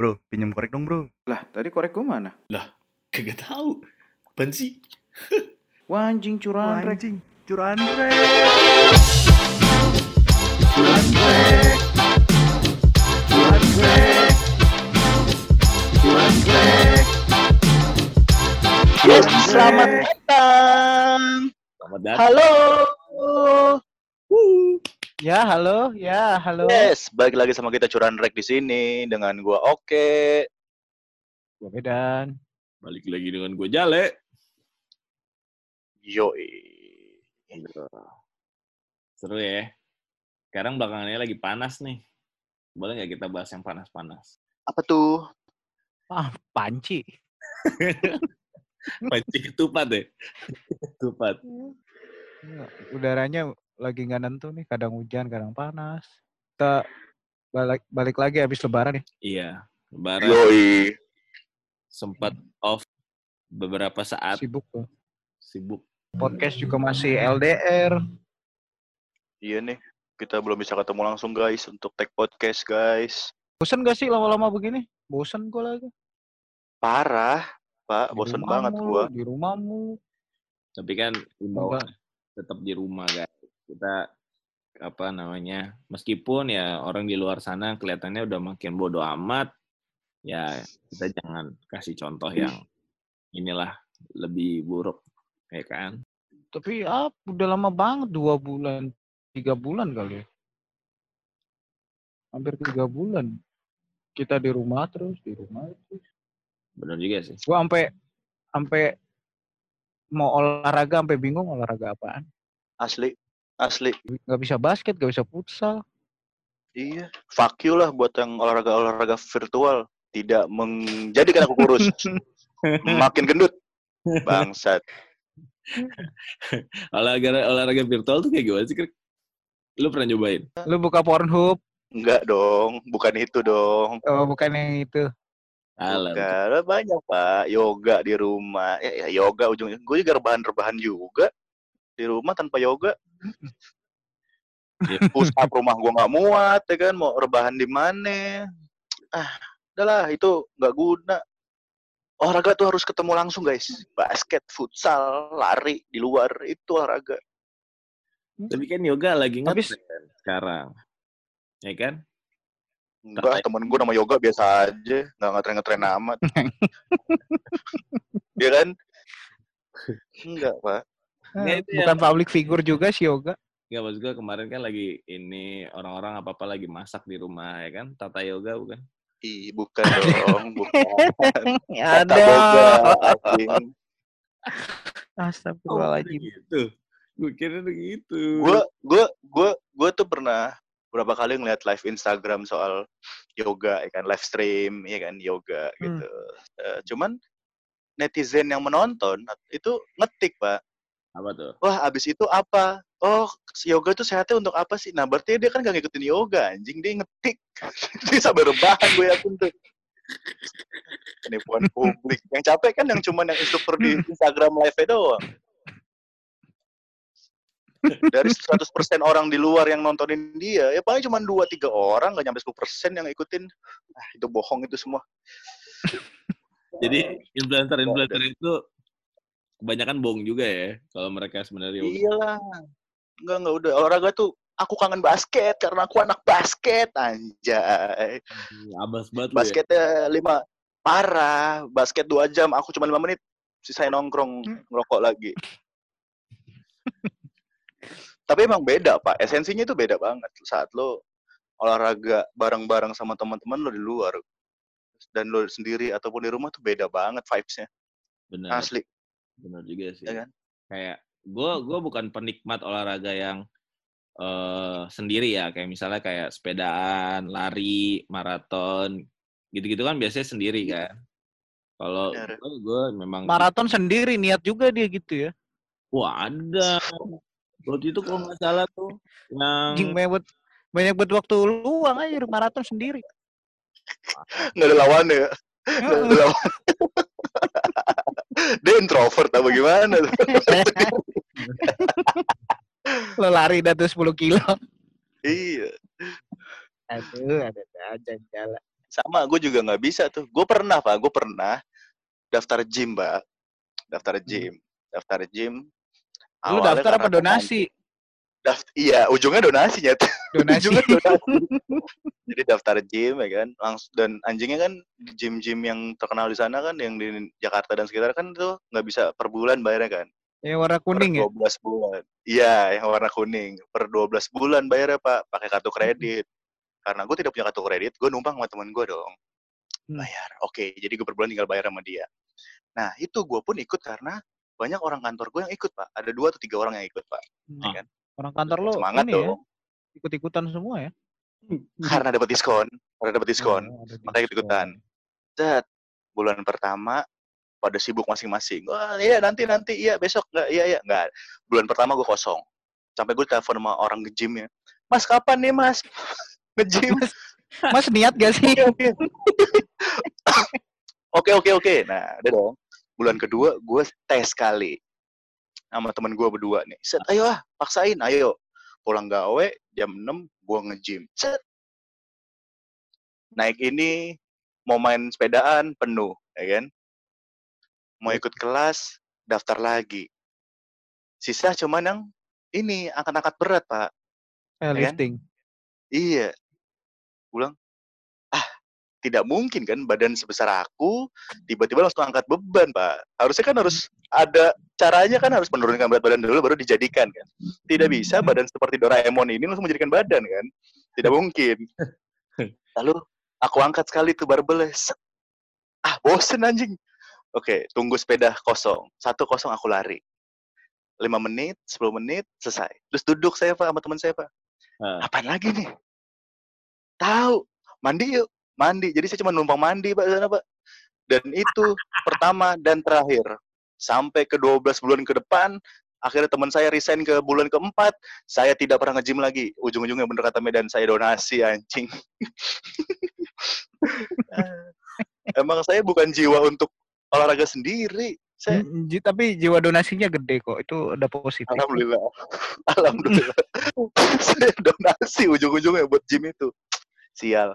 Bro, pinjam korek dong bro. Lah, tadi korek gua mana? Kagak tahu. Apaan sih? Wah, anjing curahan rek. Anjing, curahan rek. Curahan rek. Curahan rek. Curahan rek. Yes, Curahan selamat datang. Selamat datang. Halo. Ya, halo. Ya, halo. Yes, balik lagi sama kita Curan Rek di sini dengan gua Oke. Gua Medan. Balik lagi dengan gue Jale. Yoi. Seru ya. Sekarang belakangan ini lagi panas nih. Boleh nggak kita bahas yang panas-panas? Apa tuh? Ah, panci. Panci ketupat deh. Ketupat. Ya, Udaranya lagi nggak nentu nih, kadang hujan, kadang panas. Kita balik balik lagi habis lebaran nih. Iya. Lebaran Yoi. sempat off beberapa saat Sibuk tuh. sibuk. Podcast juga masih LDR. Iya nih, kita belum bisa ketemu langsung guys untuk take podcast guys. Bosen gak sih lama-lama begini? Bosen gua lagi. Parah, Pak. Rumah banget gua. Di rumahmu. Tapi kan imbauan tetap di rumah guys. Kita apa namanya? Meskipun ya orang di luar sana kelihatannya udah makin bodoh amat, ya kita jangan kasih contoh yang inilah lebih buruk, ya kan? Tapi ah, udah lama banget dua bulan, tiga bulan kali ya. Hampir tiga bulan. Kita di rumah terus, di rumah terus. Benar juga sih. Gua sampai sampai mau olahraga sampai bingung olahraga apaan. Asli, asli. Gak bisa basket, gak bisa futsal. Iya. Fuck you lah buat yang olahraga-olahraga virtual. Tidak menjadikan aku kurus. Makin gendut. Bangsat. Olahraga olahraga virtual tuh kayak gimana sih? Krik? Lu pernah nyobain? Lu buka Pornhub, Enggak dong, bukan itu dong. oh, bukan yang itu. Bukan, banyak pak. Yoga di rumah. Ya, ya yoga ujungnya. Gue juga rebahan-rebahan juga. Di rumah tanpa yoga. Ya. Push up rumah gue nggak muat, ya kan. Mau rebahan di mana? Ah, udahlah itu nggak guna. Olahraga tuh harus ketemu langsung guys. Basket, futsal, lari di luar itu olahraga. Tapi kan yoga lagi Habis- ngetren sekarang. Ya kan? Enggak, temen gue nama yoga biasa aja, nggak ngetren-ngetren amat. Dia kan? Enggak, Pak. Nggak, itu bukan public figure juga si yoga. Enggak, maksud gue kemarin kan lagi ini orang-orang apa-apa lagi masak di rumah ya kan? Tata yoga bukan? Ih, bukan dong, bukan. Ada. Astagfirullahaladzim. gitu. Gue kira gitu. Gue gue gue gue tuh pernah berapa kali ngeliat live Instagram soal yoga, ya kan live stream, ya kan yoga Hmm. gitu. Eh, cuman netizen yang menonton itu ngetik pak, apa tuh? wah abis itu apa? Oh yoga tuh sehatnya untuk apa sih? Nah berarti dia kan gak ngikutin yoga, anjing dia ngetik, dia sampai rebahan gue yakin tuh. Penipuan publik. Yang capek kan yang cuman yang instruktur di Instagram live doang. Dari 100% orang di luar yang nontonin dia, ya paling cuma 2-3 orang, gak nyampe 10% yang ikutin. Ah, itu bohong itu semua. Jadi influencer-influencer itu kebanyakan bohong juga ya kalau mereka sebenarnya yoga. Iyalah. Enggak, enggak udah. Olahraga tuh, aku kangen basket karena aku anak basket, anjay. Abas banget ya. Basketnya lima parah. Basket dua jam, aku cuma lima menit. Sisanya nongkrong, ngerokok lagi. Tapi emang beda, Pak. Esensinya itu beda banget. Saat lo olahraga bareng-bareng sama teman-teman lo di luar. Dan lo sendiri ataupun di rumah tuh beda banget vibes-nya. Benar. Asli. Benar juga sih. Ya kan? Kayak gue gue bukan penikmat olahraga yang eh sendiri ya, kayak misalnya kayak sepedaan, lari, maraton, gitu-gitu kan biasanya sendiri kan. Kalau gue, memang Maraton sendiri niat juga dia gitu ya. Wah ada. Waktu itu kalau nggak salah tuh yang Anjing banyak buat banyak buat waktu luang aja maraton sendiri. Nggak ada lawannya ya. Nggak ada lawan. Dia introvert apa gimana? Lo lari dah tuh 10 kilo. iya. Aduh, ada aja jalan. sama gue juga nggak bisa tuh gue pernah pak gue pernah daftar gym pak daftar gym daftar gym Lu daftar apa donasi? Daft- iya ujungnya donasi nyet Donasi. ujungnya donasi. Jadi daftar gym ya kan langsung dan anjingnya kan gym-gym yang terkenal di sana kan yang di Jakarta dan sekitar kan itu nggak bisa per bulan bayarnya kan? Yang warna kuning ya? per 12 bulan. Iya yang warna kuning. Per 12 bulan bayarnya pak pakai kartu kredit. Karena gue tidak punya kartu kredit gue numpang sama temen gue dong. Hmm. bayar. Oke jadi gue per bulan tinggal bayar sama dia. Nah itu gue pun ikut karena banyak orang kantor gue yang ikut pak. Ada dua atau tiga orang yang ikut pak. Hmm. ya kan Orang kantor lo semangat ini ya, dong ikut-ikutan semua ya? karena dapat diskon karena dapat diskon Oh, makanya ikut-ikutan. Set, bulan pertama pada sibuk masing-masing. Wah, iya nanti nanti iya besok enggak iya iya enggak. Bulan pertama gue kosong. Sampai gue telepon sama orang nge-gym ya. Mas kapan nih Mas? nge-gym. Mas niat gak sih? Oke oke oke. Nah, udah dong. Bulan kedua gue tes kali sama temen gue berdua nih. Set, ayo ah, paksain, ayo. Pulang gawe jam 6 gue nge-gym. Set. Naik ini mau main sepedaan penuh, ya kan? Mau ikut kelas, daftar lagi. Sisa cuman yang ini angkat-angkat berat, Pak. Eh, kan? lifting. Iya. Pulang, tidak mungkin kan badan sebesar aku tiba-tiba langsung angkat beban pak. Harusnya kan harus ada caranya kan harus menurunkan berat badan dulu baru dijadikan kan. Tidak bisa badan seperti Doraemon ini langsung menjadikan badan kan. Tidak mungkin. Lalu aku angkat sekali tuh barbelnya. Ah bosen anjing. Oke, tunggu sepeda kosong. Satu kosong aku lari. 5 menit, 10 menit, selesai. Terus duduk saya Pak sama teman saya Pak. Ah. Apaan lagi nih? Tahu, mandi yuk. Mandi. Jadi saya cuma numpang mandi Pak sana Pak. Dan itu pertama dan terakhir. Sampai ke 12 bulan ke depan, akhirnya teman saya resign ke bulan keempat, saya tidak pernah nge-gym lagi. Ujung-ujungnya bener kata Medan, saya donasi anjing. Emang saya bukan jiwa untuk olahraga sendiri. Saya Mm, ji- tapi jiwa donasinya gede kok. Itu udah positif. Alhamdulillah. Alhamdulillah. saya donasi ujung-ujungnya buat gym itu. Sial.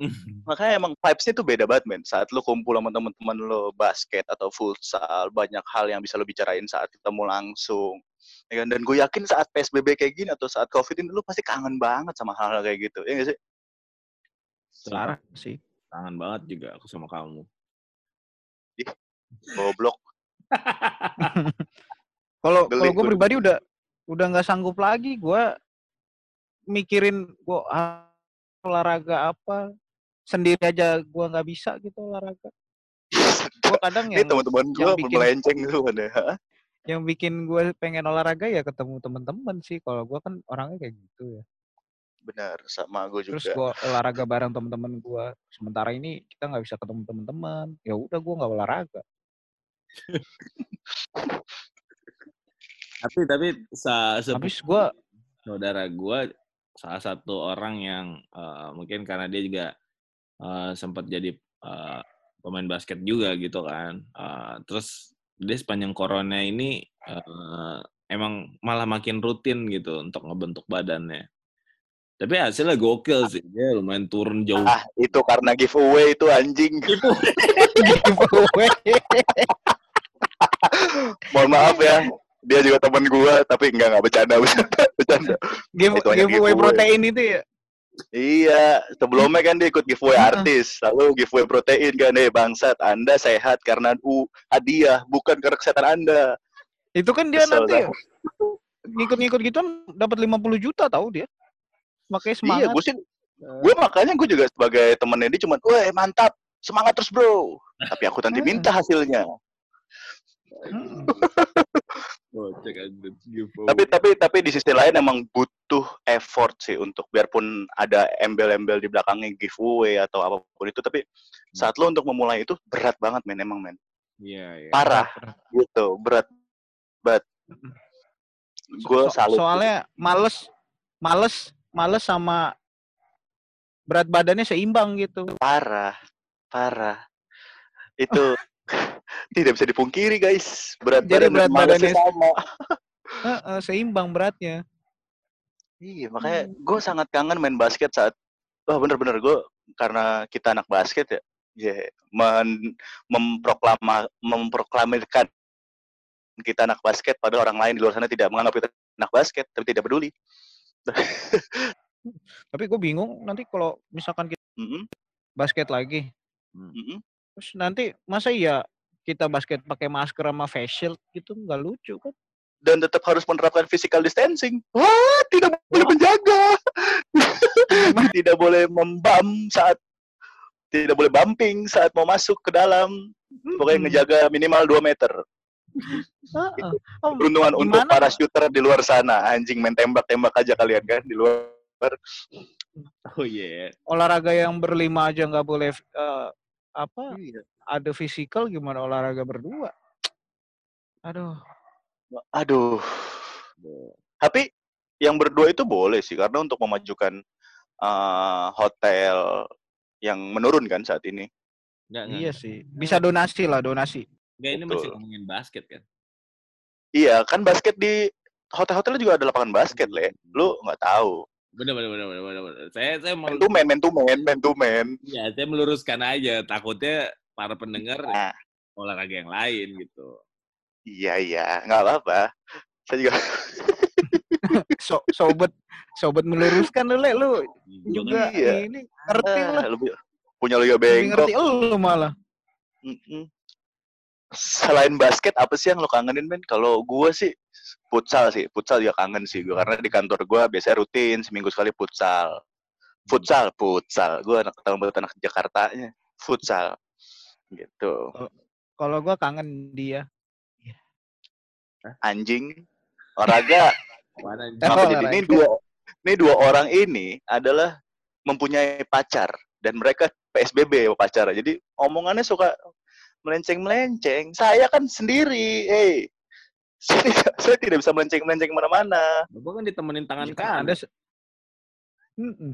Eh, Makanya emang vibes-nya tuh beda banget, men. Saat lu kumpul sama teman-teman lo basket atau futsal, banyak hal yang bisa lo bicarain saat ketemu langsung. Ya kan? Dan gue yakin saat PSBB kayak gini atau saat COVID ini, lu pasti kangen banget sama hal-hal kayak gitu. Ya nggak sih? Sarah sih. Kangen banget juga aku sama kamu. Goblok. Kalau kalau gue gua. pribadi udah udah nggak sanggup lagi. Gue mikirin gue olahraga apa sendiri aja gue nggak bisa gitu olahraga. Gue kadang Ini yang teman-teman gue melenceng tuh kan ya. yang bikin gue pengen olahraga ya ketemu temen-temen sih. Kalau gue kan orangnya kayak gitu ya. Benar, sama gue Terus juga. gue olahraga bareng temen-temen gue. Sementara ini kita nggak bisa ketemu temen-temen. Ya udah gue nggak olahraga. Tapi tapi sa Habis gue saudara gua salah satu orang yang eh, mungkin karena dia juga eh, sempat jadi eh, pemain basket juga gitu kan. Eh, terus dia sepanjang corona ini eh, emang malah makin rutin gitu untuk ngebentuk badannya. Tapi hasilnya gokil sih. Dia lumayan turun jauh. Ah, itu karena giveaway itu anjing. giveaway. Mohon maaf ya. Dia juga teman gue, tapi enggak enggak bercanda, bercanda, bercanda. Give, giveaway giveaway. protein itu ya. Iya, sebelumnya kan dia ikut giveaway artis, lalu giveaway protein kan, eh bangsat, Anda sehat karena u hadiah, bukan karena kesehatan Anda. Itu kan dia Kesel nanti dah. ngikut-ngikut gitu dapat 50 juta tahu dia. Makanya Iya, semangat. gue sih, gue makanya gue juga sebagai temennya dia cuma, wah mantap, semangat terus bro. Tapi aku nanti minta hasilnya. Tapi tapi tapi di sisi lain emang butuh effort sih untuk biarpun ada embel-embel di belakangnya giveaway atau apa pun itu, tapi saat lo untuk memulai itu berat banget men, emang men, Iya, iya. parah gitu, berat banget. Gue So- salut. soalnya males males males sama berat badannya seimbang gitu. parah parah itu tidak bisa dipungkiri guys berat Jadi badan berat badannya- sama Heeh, seimbang beratnya. iya makanya gue sangat kangen main basket saat wah bener-bener gue karena kita anak basket ya, ya men, memproklama memproklamirkan kita anak basket padahal orang lain di luar sana tidak menganggap kita anak basket tapi tidak peduli. Tapi gue bingung nanti kalau misalkan kita Mm-mm, basket lagi, mm-mm. terus nanti masa iya kita basket pakai masker sama face shield gitu nggak lucu kan? Dan tetap harus menerapkan physical distancing. Wah, tidak boleh menjaga. tidak boleh membam saat tidak boleh bumping saat mau masuk ke dalam. Pokoknya Mm-mm. ngejaga minimal 2 meter. Heeh. Oh, Peruntungan untuk para shooter di luar sana. Anjing main tembak-tembak aja kalian kan di luar. Oh iya. olahraga yang berlima aja nggak boleh eh, apa Iya. ada fisikal gimana olahraga berdua? Aduh, Aduh. Tapi yang berdua itu boleh sih karena untuk memajukan eh, hotel yang menurun kan saat ini. Enggak, enggak. iya sih. Bisa donasi lah, donasi. Enggak, ini masih ngomongin basket kan. Iya, kan basket di hotel-hotel juga ada lapangan basket, Le. Lu nggak tahu. Bener, bener, bener, bener, bener, bener. Saya, saya mau, Man to man, man to man, man to man. ya, saya meluruskan aja. Takutnya para pendengar Nah, olahraga yang lain gitu. iya iya, nggak apa-apa. Saya juga So, sobat sobat meluruskan lu, Le. Lu Gua juga kan, Iya. ini ngerti ah, lah. lebih punya liga Lebih bengkok. ngerti lu malah. Mm-mm. Selain basket apa sih yang lo kangenin men? Kalau gue sih futsal sih, futsal juga kangen sih gue karena di kantor gue biasanya rutin seminggu sekali futsal. Futsal, futsal. Gue anak tahun buat anak Jakartanya, futsal. Gitu. Kalau gua kangen dia. Anjing, olahraga. mana Kenapa jadi olahraga. ini dua ini dua orang ini adalah mempunyai pacar dan mereka PSBB pacar. Jadi omongannya suka melenceng-melenceng. Saya kan sendiri, eh. Saya, tidak- saya tidak bisa melenceng-melenceng ke mana-mana. Bapak kan ditemenin tangan Iya, kanan. Ada.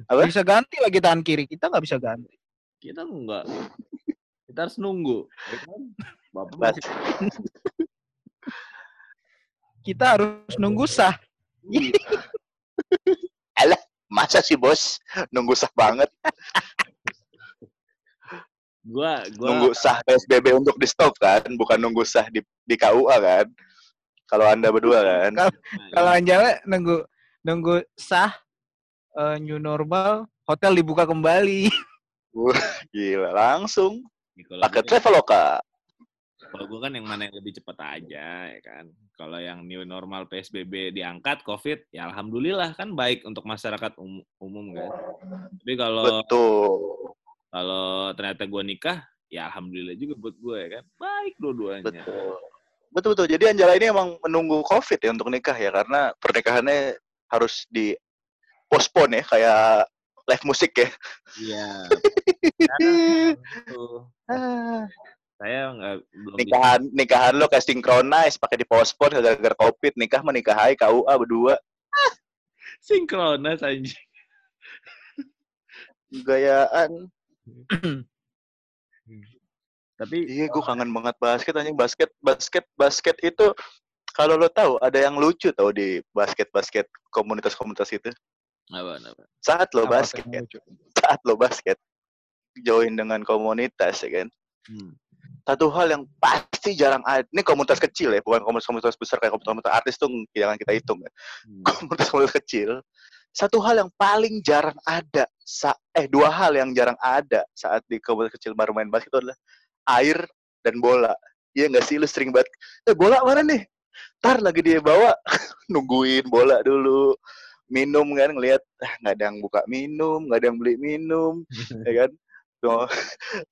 Apa? Bisa ganti lagi tangan kiri. Kita nggak bisa ganti. Kita enggak. Kita harus nunggu. ya kan? Bapak masih Kita harus nunggu sah. Masa sih bos? Nunggu sah banget. gua gua Nunggu sah PSBB untuk di stop kan? Bukan nunggu sah di, di KUA kan? Kalau anda berdua kan? Kalau Anjala nunggu nunggu sah eh, new normal, hotel dibuka kembali. Gila, langsung. Ya, kalau Pakai gua- Traveloka. Kalau gue kan yang mana yang lebih cepat aja, ya kan. Kalau yang new normal PSBB diangkat, COVID, ya alhamdulillah kan baik untuk masyarakat umum, umum kan. Tapi kalau Betul. kalau ternyata gue nikah, ya alhamdulillah juga buat gue ya kan. Baik dua-duanya. Betul. Betul betul. Jadi Anjala ini emang menunggu COVID ya untuk nikah ya karena pernikahannya harus di postpone ya kayak live musik ya. Iya. Itu, saya nggak belum bisa. Nikahan nikahan lo kayak synchronize pakai di postpone gara-gara COVID nikah mah nikah hai KUA berdua. sinkronis aja. Gayaan. Tapi Iya, gue kangen banget basket anjing basket basket basket itu kalau lo tahu ada yang lucu tau di basket-basket komunitas-komunitas itu. apa apa? Saat lo Apa basket, saat lo basket join dengan komunitas ya kan. Hmm. satu hal yang pasti jarang ada. Ini komunitas kecil ya, bukan komunitas-komunitas besar kayak komunitas artis tuh jangan kita hitung ya. Hmm. Komunitas-komunitas kecil. Satu hal yang paling jarang ada, sa- eh dua hal yang jarang ada saat di komunitas kecil baru main basket itu adalah air dan bola. Iya nggak sih lu sering banget, eh bola mana nih? Ntar lagi dia bawa, nungguin bola dulu. Minum kan, ngelihat ah, nggak ada yang buka minum, nggak ada yang beli minum, ya kan? Tuh.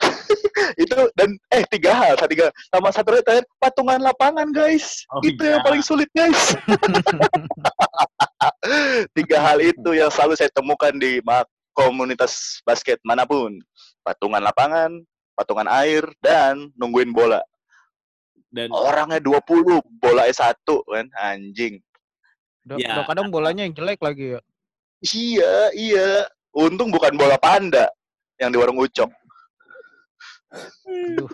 itu dan eh tiga hal tiga sama satu lagi terakhir patungan lapangan guys Oh, itu iya. yang paling sulit guys tiga hal itu yang selalu saya temukan di komunitas basket mana pun patungan lapangan patungan air dan nungguin bola Dan orangnya 20 bola satu kan anjing Udah, Ya. udah kadang bolanya yang jelek lagi ya. iya iya untung bukan bola panda yang di warung ucok Aduh.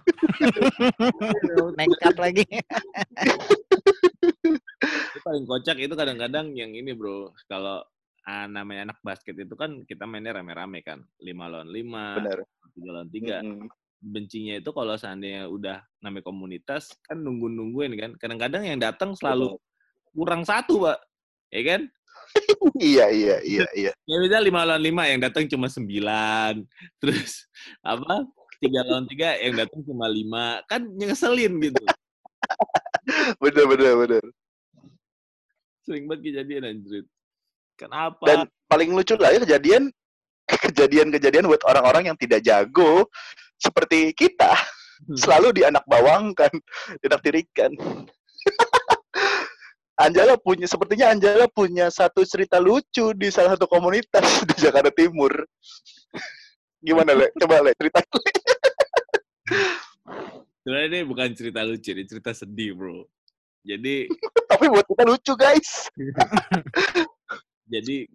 Nekat lagi. itu paling kocak itu kadang-kadang yang ini bro, kalau ah, namanya anak basket itu kan kita mainnya rame-rame kan, lima lawan lima, tiga lawan tiga. Bencinya itu kalau seandainya udah namanya komunitas kan nunggu-nungguin kan. Kadang-kadang yang datang selalu kurang satu, Pak. Ya kan? Iya, iya, iya, iya. Ya bisa lima lawan lima yang datang cuma sembilan. Terus apa? Tiga lawan tiga yang datang cuma lima. Kan nyeselin gitu. Bener, bener, bener. Sering banget kejadian anjir. Kenapa? Dan paling lucu lah ya kejadian kejadian-kejadian buat orang-orang yang tidak jago seperti kita Hmm. selalu dianak bawangkan, tirikan. Anjala punya sepertinya Anjala punya satu cerita lucu di salah satu komunitas di Jakarta Timur. Gimana, Le? Coba, Le, cerita. Sebenarnya ini bukan cerita lucu, ini cerita sedih, bro. Jadi, Tapi buat kita lucu, guys.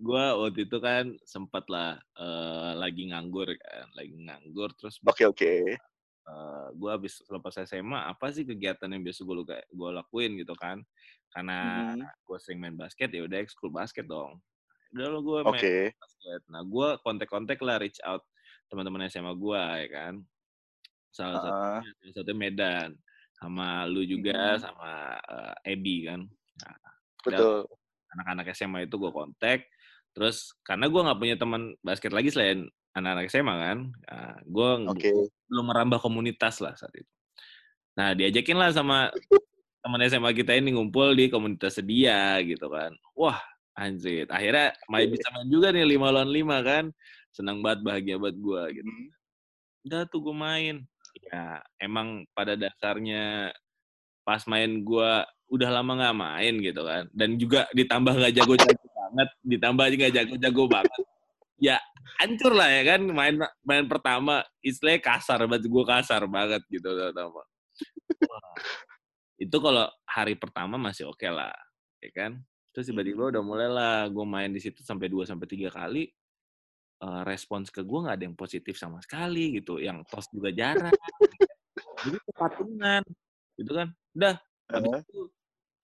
Gua waktu itu kan sempat lah eh, lagi nganggur kan, lagi nganggur terus Oke, oke. eh, gua habis lepas SMA apa sih kegiatan yang biasa gue gue lakuin gitu kan? Karena Mhm. gue sering main basket ya udah ekskul basket dong. Udah lo gue main Oke. basket. Nah, gue kontak-kontak lah reach out teman-teman SMA gue ya kan. Salah satu salah satu Medan sama lu juga Mhm. sama eh, Ebi kan. Betul. Anak-anak SMA itu gue kontak. Terus karena gue nggak punya teman basket lagi selain anak-anak SMA kan, gue Oke. belum merambah komunitas lah saat itu. Nah diajakin lah sama teman SMA kita ini ngumpul di komunitas sedia gitu kan. Wah anjir, akhirnya main bisa main juga nih lima lawan lima kan. Senang banget, bahagia banget gue gitu. Mhm. Udah tuh gue main. Ya emang pada dasarnya pas main gue udah lama nggak main gitu kan. Dan juga ditambah nggak jago-jago banget, ditambah aja nggak jago-jago banget. Ya hancur lah ya kan main main pertama istilahnya kasar banget gue kasar banget gitu pertama. Wah, itu kalau hari pertama masih oke lah, ya kan? Terus tiba-tiba udah mulai lah gue main di situ sampai 2 sampai tiga kali eh, respons ke gue nggak ada yang positif sama sekali gitu, yang tos juga jarang. Jadi kepatungan, gitu kan? Udah, habis itu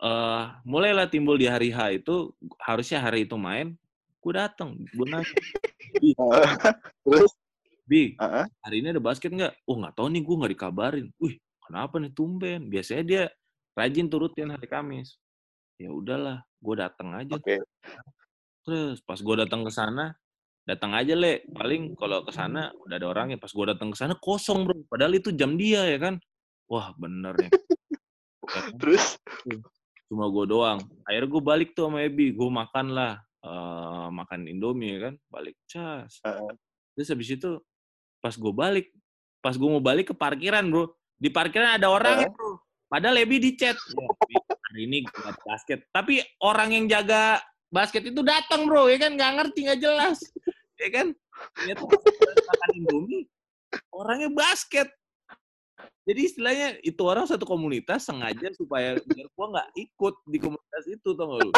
eh mulailah timbul di hari H itu harusnya hari itu main, gue datang, gue nanya, "Bi, Terus? Bi, Heeh. hari ini ada basket nggak? Oh nggak tahu nih, gue nggak dikabarin. Wih, kenapa nih tumben? Biasanya dia rajin turutin hari Kamis. Ya udahlah, gue datang aja. Oke. Terus pas gue datang ke sana, datang aja le. Paling kalau ke sana udah ada orangnya. Pas gue datang ke sana kosong bro. Padahal itu jam dia ya kan. Wah bener nih. Ya kan? Terus? Cuma gue doang. Akhirnya gue balik tuh sama Ebi. Gue makan lah. eh, makan Indomie ya kan. Balik. Cas. Heeh. Terus habis itu pas gue balik, pas gue mau balik ke parkiran bro, di parkiran ada orang bro. Padahal Lebi di chat. Ya, Bi, hari ini gue basket. Tapi orang yang jaga basket itu datang bro, ya kan nggak ngerti nggak jelas, ya kan? Pas gua makan Indomie, orangnya basket. Jadi istilahnya itu orang satu komunitas sengaja supaya biar gua nggak ikut di komunitas itu tau gak lu?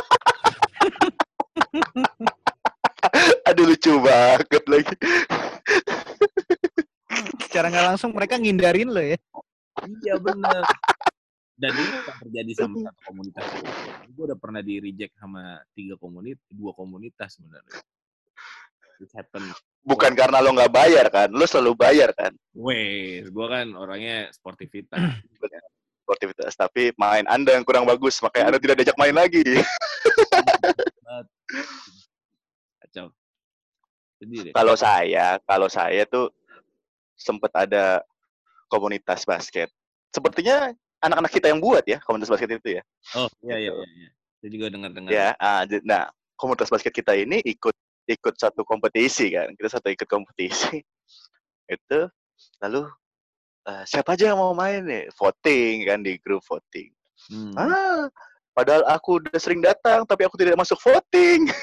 Aduh lucu banget lagi. Secara nggak langsung mereka ngindarin lo ya. Iya bener. Dan ini bukan terjadi sama satu komunitas. Gue udah pernah di reject sama tiga komunitas, dua komunitas sebenarnya. It happen. Bukan karena lo nggak bayar kan, lo selalu bayar kan Wes, gue kan orangnya sportivitas. sportivitas. Tapi main Anda yang kurang bagus, makanya Anda tidak diajak main lagi. Kacau. Kalau saya, kalau saya tuh sempet ada komunitas basket. Sepertinya anak-anak kita yang buat ya komunitas basket itu ya. Oh iya iya iya. iya. Saya juga dengar-dengar. Ya, ah, nah komunitas basket kita ini ikut ikut satu kompetisi kan. Kita satu ikut kompetisi. itu lalu eh, siapa aja yang mau main nih? Voting kan di grup voting. Hmm. Ah, padahal aku udah sering datang tapi aku tidak masuk voting.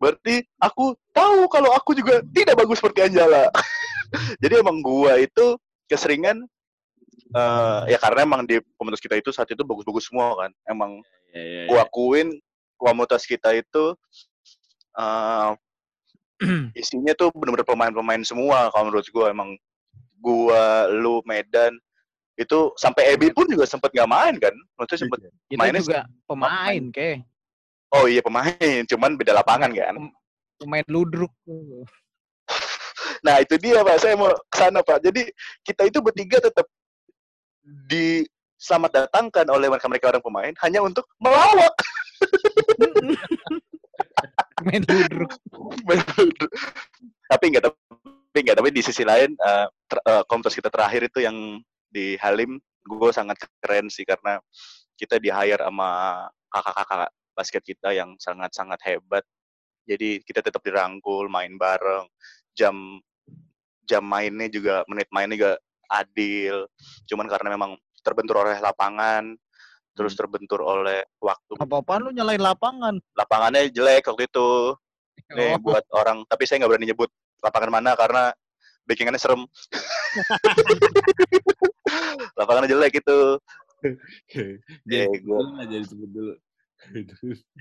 Berarti aku tahu kalau aku juga tidak bagus seperti Anjala. Jadi emang gua itu keseringan eh ya karena emang di komunitas kita itu saat itu bagus-bagus semua kan. Emang Iya, iya, iya. gua akuin komunitas kita itu eh isinya tuh bener-bener pemain-pemain semua kalau menurut gua emang gua lu Medan Itu sampai Ebi pun juga sempet nggak main kan? Maksudnya sempet Kita Mainnya juga pemain, ke. oh iya pemain, cuman beda lapangan kan. Pemain ludruk. Nah itu dia pak, saya mau ke sana pak. Jadi kita itu bertiga tetap di selamat datangkan oleh mereka mereka orang pemain hanya untuk melawak. Main ludruk. tapi enggak tapi enggak tapi di sisi lain ter- komunitas kita terakhir itu yang di Halim gue sangat keren sih karena kita di hire sama kakak-kakak basket kita yang sangat-sangat hebat jadi kita tetap dirangkul main bareng jam jam mainnya juga menit mainnya juga adil cuman karena memang terbentur oleh lapangan terus terbentur oleh waktu. Apa-apaan lu nyalain lapangan? lapangannya jelek waktu itu. Nih Oh. buat orang tapi saya nggak berani nyebut lapangan mana karena backingannya serem. Lapangannya jelek itu. Jadi dulu lah, jadi sebut dulu.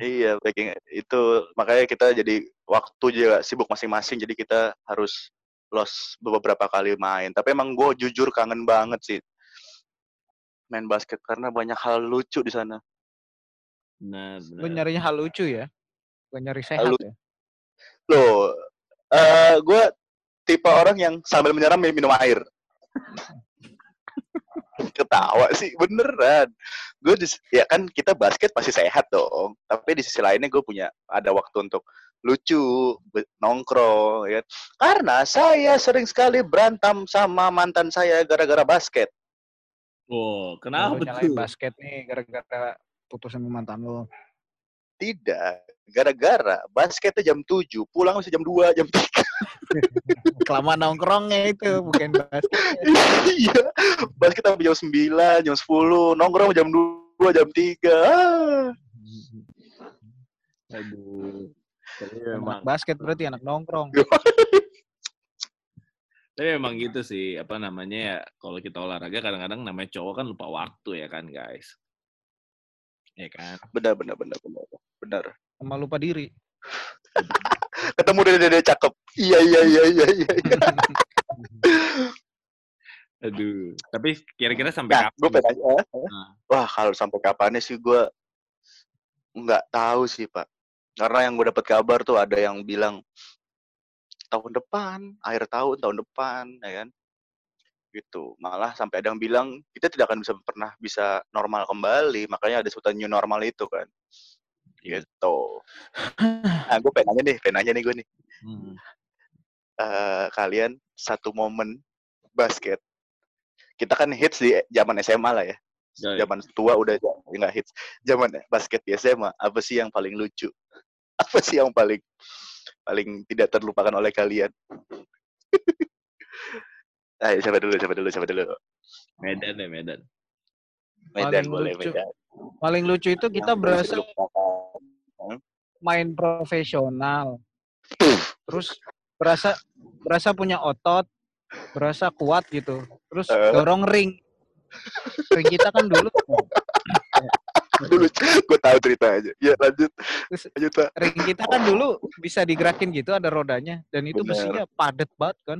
iya backing itu makanya kita jadi waktu juga sibuk masing-masing jadi kita harus lost beberapa kali main. Tapi emang gue jujur kangen banget sih main basket karena banyak hal lucu di sana benar. Lu nyarinya hal lucu ya? Bukan nyari sehat Hal ya? loh eh gue tipe orang yang sambil menyeram minum air ketawa sih beneran gue ya kan kita basket pasti sehat dong tapi di sisi lainnya gue punya ada waktu untuk lucu nongkrong ya kan. karena saya sering sekali berantem sama mantan saya gara-gara basket Oh, Lu kenapa nyalain tuh? basket nih gara-gara putus sama mantan lu. tidak gara-gara basketnya jam 7 pulang bisa jam 2 jam 3 Kelamaan nongkrongnya itu, bukan basket. iya basket sampai jam 9 jam 10 nongkrong jam 2 jam 3 ah. Aduh. Tapi Anak memang, basket berarti anak nongkrong. tapi memang gitu sih, apa namanya ya, kalau kita olahraga kadang-kadang namanya cowok kan lupa waktu ya kan guys. Ya kan? benar benar benar benar benar Sama lupa diri. ketemu dede dede cakep iya iya iya iya iya iya. Aduh. Tapi kira-kira sampai nah gue kapan? pengen nanya Nah. wah kalau sampai kapannya sih gue nggak tahu sih pak karena yang gue dapat kabar tuh ada yang bilang tahun depan akhir tahun tahun depan ya kan? Gitu. Malah sampai ada yang bilang kita tidak akan bisa pernah bisa normal kembali. Makanya ada sebutan new normal itu kan. Gitu. Nah gue pengen nanya nih pengen nanya nih gue nih. Hmm. eh, kalian satu momen basket kita kan hits di zaman SMA lah ya. Yoi. zaman tua udah ja- nggak hits. Zaman basket di SMA apa sih yang paling lucu? Apa sih yang paling paling tidak terlupakan oleh kalian Ayo siapa dulu siapa dulu siapa dulu Medan deh, Medan. Medan Paling boleh lucu. Medan Paling lucu itu kita Yang berasa terlupakan. main profesional. Terus berasa berasa punya otot, berasa kuat gitu. Terus Eh. dorong ring. Ring kita kan dulu dulu gue tahu ceritanya ya lanjut Terus lanjut pak ring kita kan dulu bisa digerakin gitu ada rodanya dan itu Bener. besinya padat banget kan.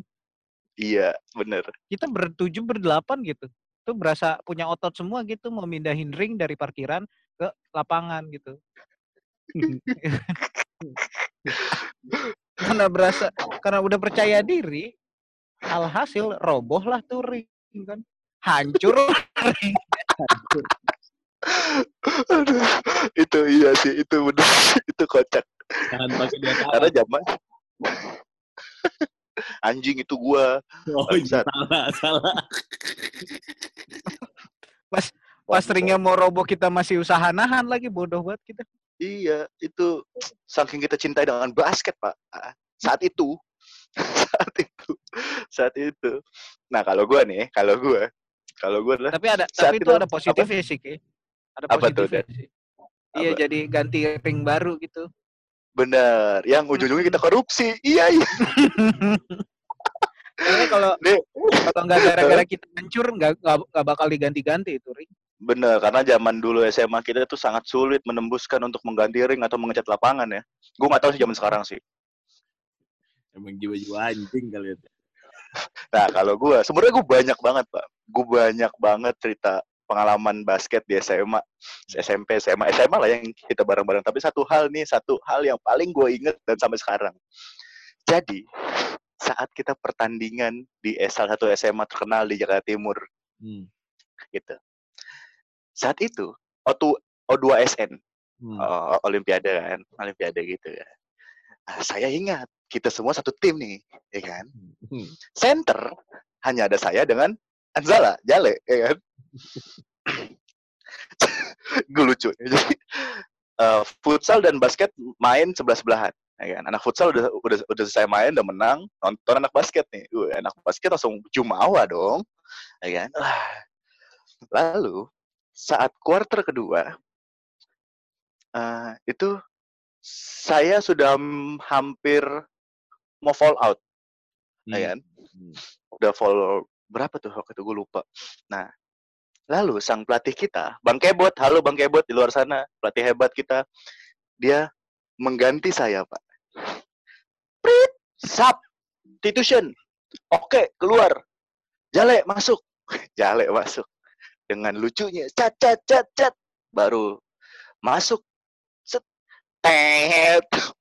iya bener Kita bertujuh berdelapan gitu. Itu berasa punya otot semua gitu mau mindahin ring dari parkiran ke lapangan gitu. karena berasa karena udah percaya diri alhasil roboh lah tuh ring kan hancur ring Aduh, itu iya sih itu bener itu kocak Jangan pakai dia karena zaman anjing itu gua Oh, iya, salah, salah. pas ringnya mau roboh kita masih usaha nahan lagi bodoh banget kita Iya, itu saking kita cintai dengan basket, Pak. Ah, Saat itu. saat itu. Saat itu. Nah, kalau gua nih, kalau gua, kalau gua adalah tapi ada tapi itu itu ada positifnya sih Ki. Ada Apa tuh, sih iya Apa? jadi ganti ring baru gitu benar, yang ujung-ujungnya kita korupsi. Iya, iya. Kayaknya kalau Nih. kalau nggak gara-gara kita hancur nggak nggak bakal diganti-ganti itu ring Benar, karena zaman dulu SMA kita tuh sangat sulit menembuskan untuk mengganti ring atau mengecat lapangan ya. Gua nggak tahu sih zaman sekarang sih. Emang jiwa-jiwa anjing kali ya. Nah, kalau gue, sebenarnya gue banyak banget, Pak. Gue banyak banget cerita pengalaman basket di SMA, SMP, SMA, SMA lah yang kita bareng-bareng. Tapi satu hal nih, satu hal yang paling gue inget dan sampai sekarang. Jadi, saat kita pertandingan di salah satu SMA terkenal di Jakarta Timur, Hmm. gitu. Saat itu, O2, O2SN, Hmm. Olimpiade kan, Olimpiade gitu ya. Nah, saya ingat, kita semua satu tim nih, ya kan? Hmm. center hanya ada saya dengan Anzala Jale ya kan? Gue lucu. Jadi eh, futsal dan basket main sebelah sebelahan ya kan? Anak futsal udah udah udah selesai main udah menang nonton anak basket nih. Wah, anak basket langsung jumawa dong ya kan? Lalu saat quarter kedua eh, itu saya sudah hampir mau fall out ya kan? Hmm. udah fall berapa tuh waktu itu gue lupa. Nah, lalu sang pelatih kita, Bang Kebot, halo Bang Kebot di luar sana, pelatih hebat kita, dia mengganti saya, Pak. Prit, substitution. Oke, keluar. Jale masuk. Jale masuk. Dengan lucunya, cat cat cat cat baru masuk. Set.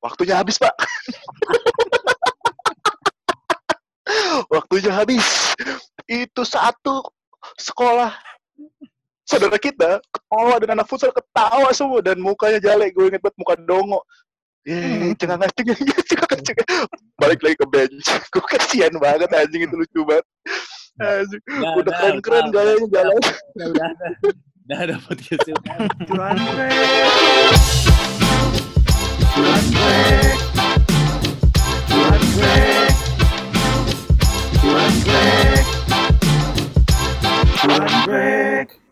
Waktunya habis, Pak. waktunya habis. Itu satu sekolah. Saudara kita ketawa dan anak futsal ketawa semua dan mukanya jelek gue inget banget muka dongo. Hmm. Eh, cengang cengang cengang cengang balik lagi ke bench. Gue kasihan banget anjing itu lucu banget. Anjing. Udah, keren keren gayanya jalan. Udah, ada. Curan Break.